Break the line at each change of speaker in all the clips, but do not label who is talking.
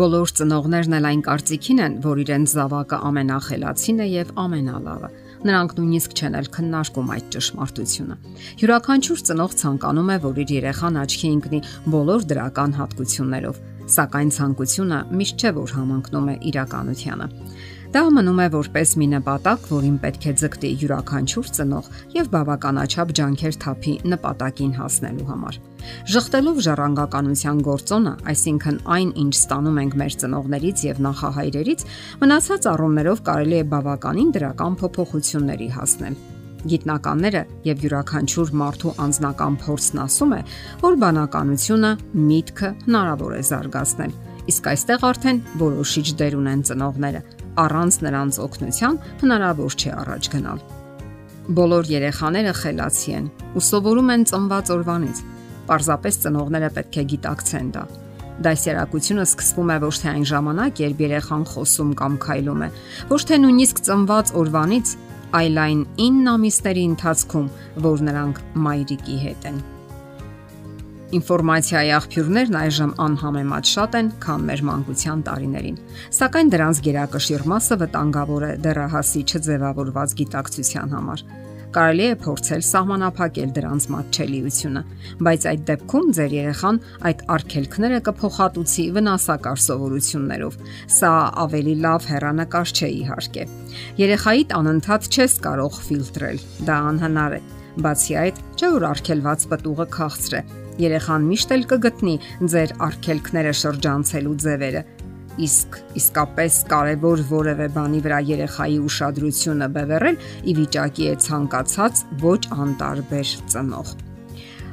Բոլոր ծնողներն էլ այն կարծիքին են, որ իրենց զավակը ամենախելացին է եւ ամենալավը։ Նրանք նույնիսկ չեն էլ քննարկում այդ ճշմարտությունը։ Յուրաքանչյուր ծնող ցանկանում է, որ իր երեխան աչքի ընկնի բոլոր դրական հատկություններով, սակայն ցանկությունը միշտ չէ որ համընկնում է իրականությանը։ Դա մնում է որպես մի նպատակ, որին պետք է ձգտի յուրաքանչյուր ծնող եւ բավականաչափ ջանքեր թափի նպատակին հասնելու համար։ Ժխտելով ժառանգականության գործոնը, այսինքն այն, ինչ ստանում ենք մեր ծնողներից եւ նախահայրերից, մնացած առումներով կարելի է բավականին դրական փոփոխությունների հասնել։ Գիտնականները եւ յուրաքանչյուր մարդու անձնական փորձն ասում է, որ բանականությունը, միտքը հնարավոր է զարգացնել։ Իսկ այստեղ արդեն որոշիչ դեր ունեն ծնողները, առանց նրանց օգնության հնարավոր չէ առաջ գնալ։ Բոլոր երեխաները խելացի են ու սովորում են ծնված օրվանից։ Պարզապես ծնողները պետք է գիտակցեն դա։ Դասերակցությունը սկսվում է ոչ թե այն ժամանակ, երբ երեխան խոսում կամ քայլում է, ոչ թե նույնիսկ ծնված օրվանից, այլ այն 9 ամիսների ընթացքում, որ նրանք մայրիկի հետ են։ Ինֆորմացիայի աղբյուրներն այժմ անհամեմատ շատ են, քան մեր մանկության տարիներին։ Սակայն դրանց գերակշիռ մասը վտանգավոր է դեռահասի չձևավորված գիտակցության համար։ Կարելի է փորձել սահմանափակել դրանց մատչելիությունը, բայց այդ դեպքում ձեր երեխան այդ արգելքները կփոխհատուցի վնասակար սովորություններով։ Սա ավելի լավ հերանեկար չէ իհարկե։ Երեխայիդ անընդհատ չես կարող ֆիլտրել։ Դա անհնար է։ Բացի այդ, չէ որ արգելված պտուղը քաղցր է, Երեխան միշտ էլ կգտնի ձեր արգելքները շրջանցելու ձևերը։ Իսկ իսկապես կարևոր որևէ բանի վրա երեխայի ուշադրությունը բևեռել ի վիճակի է ցանկացած ոչ անտարբեր ծնող։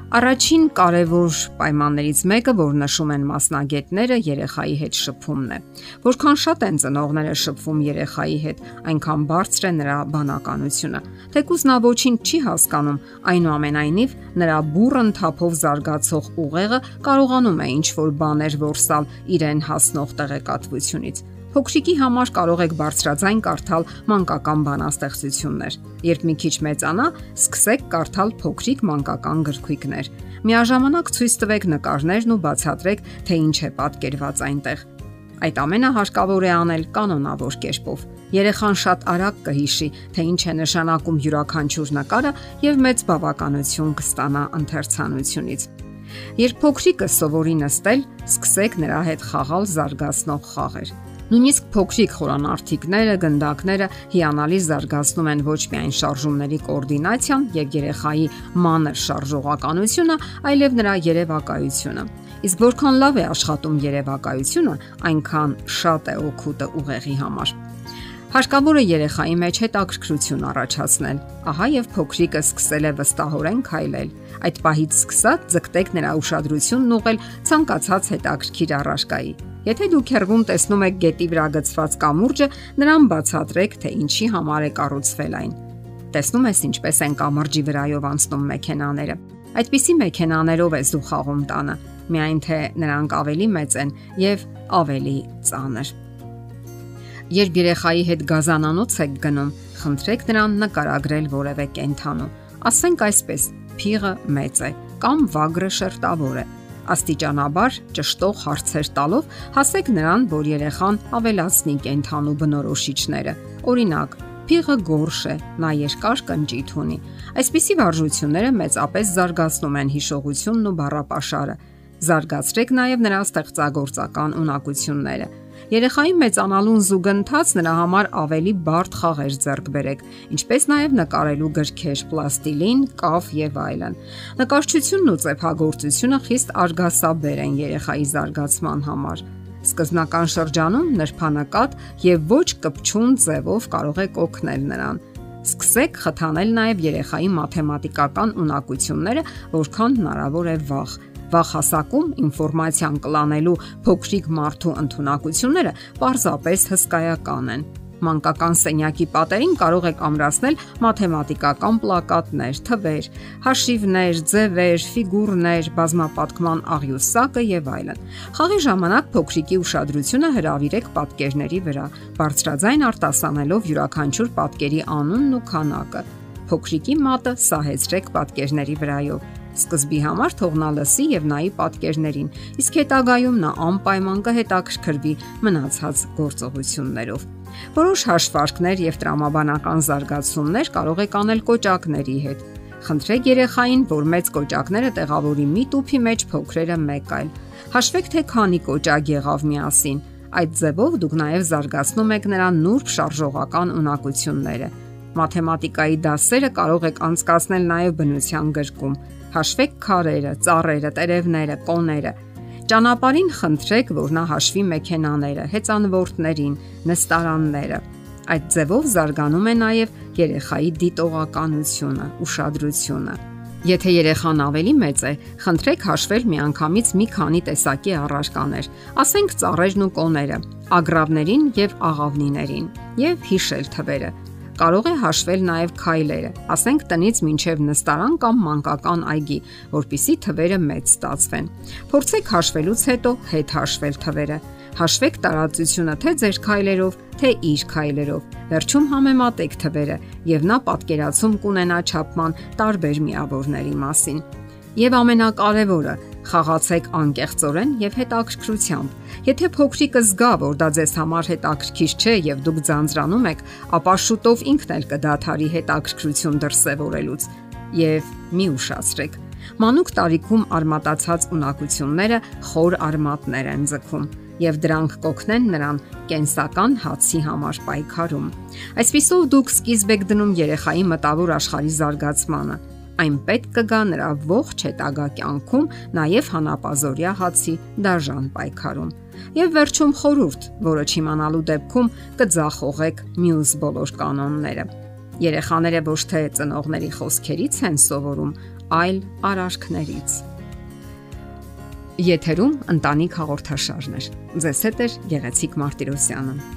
Առաջին կարևոր պայմաններից մեկը, որ նշում են մասնագետները, երեխայի հետ շփումն է։ Որքան շատ են ծնողները շփվում երեխայի հետ, այնքան բարձր է նրա բանականությունը։ Թեկուզ նա ոչինչ չի հասկանում, այնուամենայնիվ նրա բուրըն թափով զարգացող ուղեղը կարողանում է ինչ-որ բաներ որսալ իրեն հասնող տեղեկատվությունից։ Փոքրիկի համար կարող եք բարձրաձայն կարդալ մանկական բանաստեղծություններ։ Երբ մի քիչ մեծանա, սկսեք կարդալ փոքրիկ մանկական գրքույկներ։ Միաժամանակ ցույց տվեք նկարներն ու բացատրեք, թե ինչ է պատկերված այնտեղ։ Այդ ամենը հարկավոր է անել կանոնավոր կերպով։ Երեխան շատ արագ կհիշի, թե ինչ է նշանակում յուրաքանչյուր նկարը եւ մեծ բավականություն կստանա ընթերցանությունից։ Երբ փոքրիկը սովորի նստել, սկսեք նրա հետ խաղալ զարգացնող խաղեր։ Նույնիսկ փոքրիկ խորանարդիկները, գնդակները հիանալի զարգացնում են ոչ միայն շարժումների կոորդինացիան եւ երեխայի մանր շարժողականությունը, այլև նրա երևակայությունը։ Իսկ որքան լավ է աշխատում երևակայությունը, այնքան շատ է օգուտը ուղեղի համար։ Հարկավոր է երեխայի մեջ հետաքրքրություն առաջացնել։ Ահա եւ փոքրիկը սկսել է վստահորեն քայլել։ Այդ պահից սկսած ձգտեք նրա ուշադրությունն ուղղել ցանկացած հետաքրքիր առարկայի։ Եթե դուք հերվում տեսնում եք գետի վրա գծված կամուրջը, նրան բացատրեք, թե ինչի համար է կառուցվել այն։ Տեսնում ես ինչպես են կամրջի վրայով անցնում մեքենաները։ Այդպիսի մեքենաներով ես դու խաղում տանը, միայն թե նրանք ավելի մեծ են եւ ավելի ծանր։ Երբ երեխայի հետ գազանանոց եք գնում, խնդրեք նրան նկարագրել որևէ կենթանու։ Ասենք այսպես՝ փիղը մեծ է կամ վագրը շերտավոր է Աստիճանաբար ճշտող հարցեր տալով հասեք նրան, որ երեխան ավելացնի կենթանու բնորոշիչները։ Օրինակ, փիղը գորշ է, նա երկար կնճիթ ունի։ Այսպիսի վարժությունները մեծապես զարգացնում են հիշողությունն ու բառապաշարը։ Զարգացրեք նաև նրա ստեղծագործական ունակությունները Երեխայի մեծանալուն զուգընթաց նրա համար ավելի բարդ խաղեր ձեռք բերեք, ինչպես նաև նկարելու գրքեր, պլաստիլին, կավ եւ այլն։ Նկարչությունն ու ծեփագործությունը խիստ արգասաբեր են երեխայի զարգացման համար։ Սկզբնական շրջանում նրբանակատ եւ ոչ կպչուն ձևով կարող եք օգնել նրան։ Սկսեք խթանել նաև երեխայի մաթեմատիկական ունակությունները, որքան հնարավոր է վաղ Վաղ հասակում ինֆորմացիան կլանելու փոքրիկ մարդու ընտունակությունները պարզապես հսկայական են։ Մանկական սենյակի պատերին կարող եք ամրացնել մաթեմատիկական պլակատներ, թվեր, հաշիվներ, ձևեր, ֆիգուրներ, բազմապատկման աղյուսակը եւ այլն։ Խաղի ժամանակ փոքրիկի ուշադրությունը հրավիրեք պատկերների վրա, բարձրաձայն արտասանելով յուրաքանչյուր պատկերի անունն ու քանակը։ Փոքրիկի մատը սահեցրեք պատկերների վրայով Սկզբի համար թող նա լսի եւ նայի պատկերներին, իսկ հետագայում նա անպայման կհետաքրքրվի մնացած գործողություններով։ Որոշ հաշվարկներ եւ տրամաբանական զարգացումներ կարող եք անել կոճակների հետ։ Խնդրեք երեխային, որ մեծ կոճակները տեղավորի մի տուփի մեջ փոքրերը մեկ այլ։ Հաշվեք թե քանի կոճակ եղավ միասին։ Այդ ձևով դուք նաև զարգացնում եք նրան նուրբ շարժողական ունակությունները։ Մաթեմատիկայի դասերը կարող եք անցկացնել նաև բնության գրկում։ Հաշվեք քարերը, ծառերը, տերևները, կոները։ Ճանապարհին խնդրեք, որ նա հաշվի մեքենաները, հեծանվորդներին, նստարանները։ Այդ ձևով զարգանում է նաև երեխայի դիտողականությունը, ուշադրությունը։ Եթե երեխան ավելի մեծ է, խնդրեք հաշվել միանգամից մի քանի տեսակի առարկաներ, ասենք ծառերն ու կոները, ագրավներին եւ աղավնիներին, եւ հիշել թվերը կարող է հաշվել նաև քայլերը, ասենք տնից մինչև նստարան կամ մանկական այգի, որpիսի թվերը մեծ ստացվեն։ Փորձեք հաշվելուց հետո հետ հաշվել թվերը։ Հաշվեք տարածությունը թե ձեր քայլերով, թե իր քայլերով։ Վերջում համեմատեք թվերը եւ նա պատկերացում կունենա չափման տարբեր միավորների մասին։ Եվ ամենակարևորը, խաղացեք անկեղծորեն եւ հետաքրքրությամբ։ Եթե փոքրիկը զգա, որ դա ձեզ համար հետաքրքիր չէ եւ դուք ձանձրանում եք, ապա շուտով ինքն էլ կդադարի հետաքրքրություն դրսևորելուց եւ մի ուշացրեք։ Մանուկ տարիքում արմատացած ունակությունները խոր արմատներ են ձգում եւ դրանք կօգնեն նրան կենսական հացի համար պայքարում։ Այսպիսով դուք սկիզբ եք դնում երեխայի մտավոր աշխարհի զարգացմանը այն պետք կգա նրա ողջ հետագա կյանքում նաև հանապազորյա հացի դաժան պայքարում։ Եվ վերջում խորուրդ, որը չիմանալու դեպքում կձախողեք մյուս բոլոր կանոնները։ Երեխաները ոչ թե ծնողների խոսքերից են սովորում, այլ արարքներից։ Եթերում ընտանիք հաղորդաշարներ։ Ձեզ հետ է Գեղեցիկ Մարտիրոսյանը։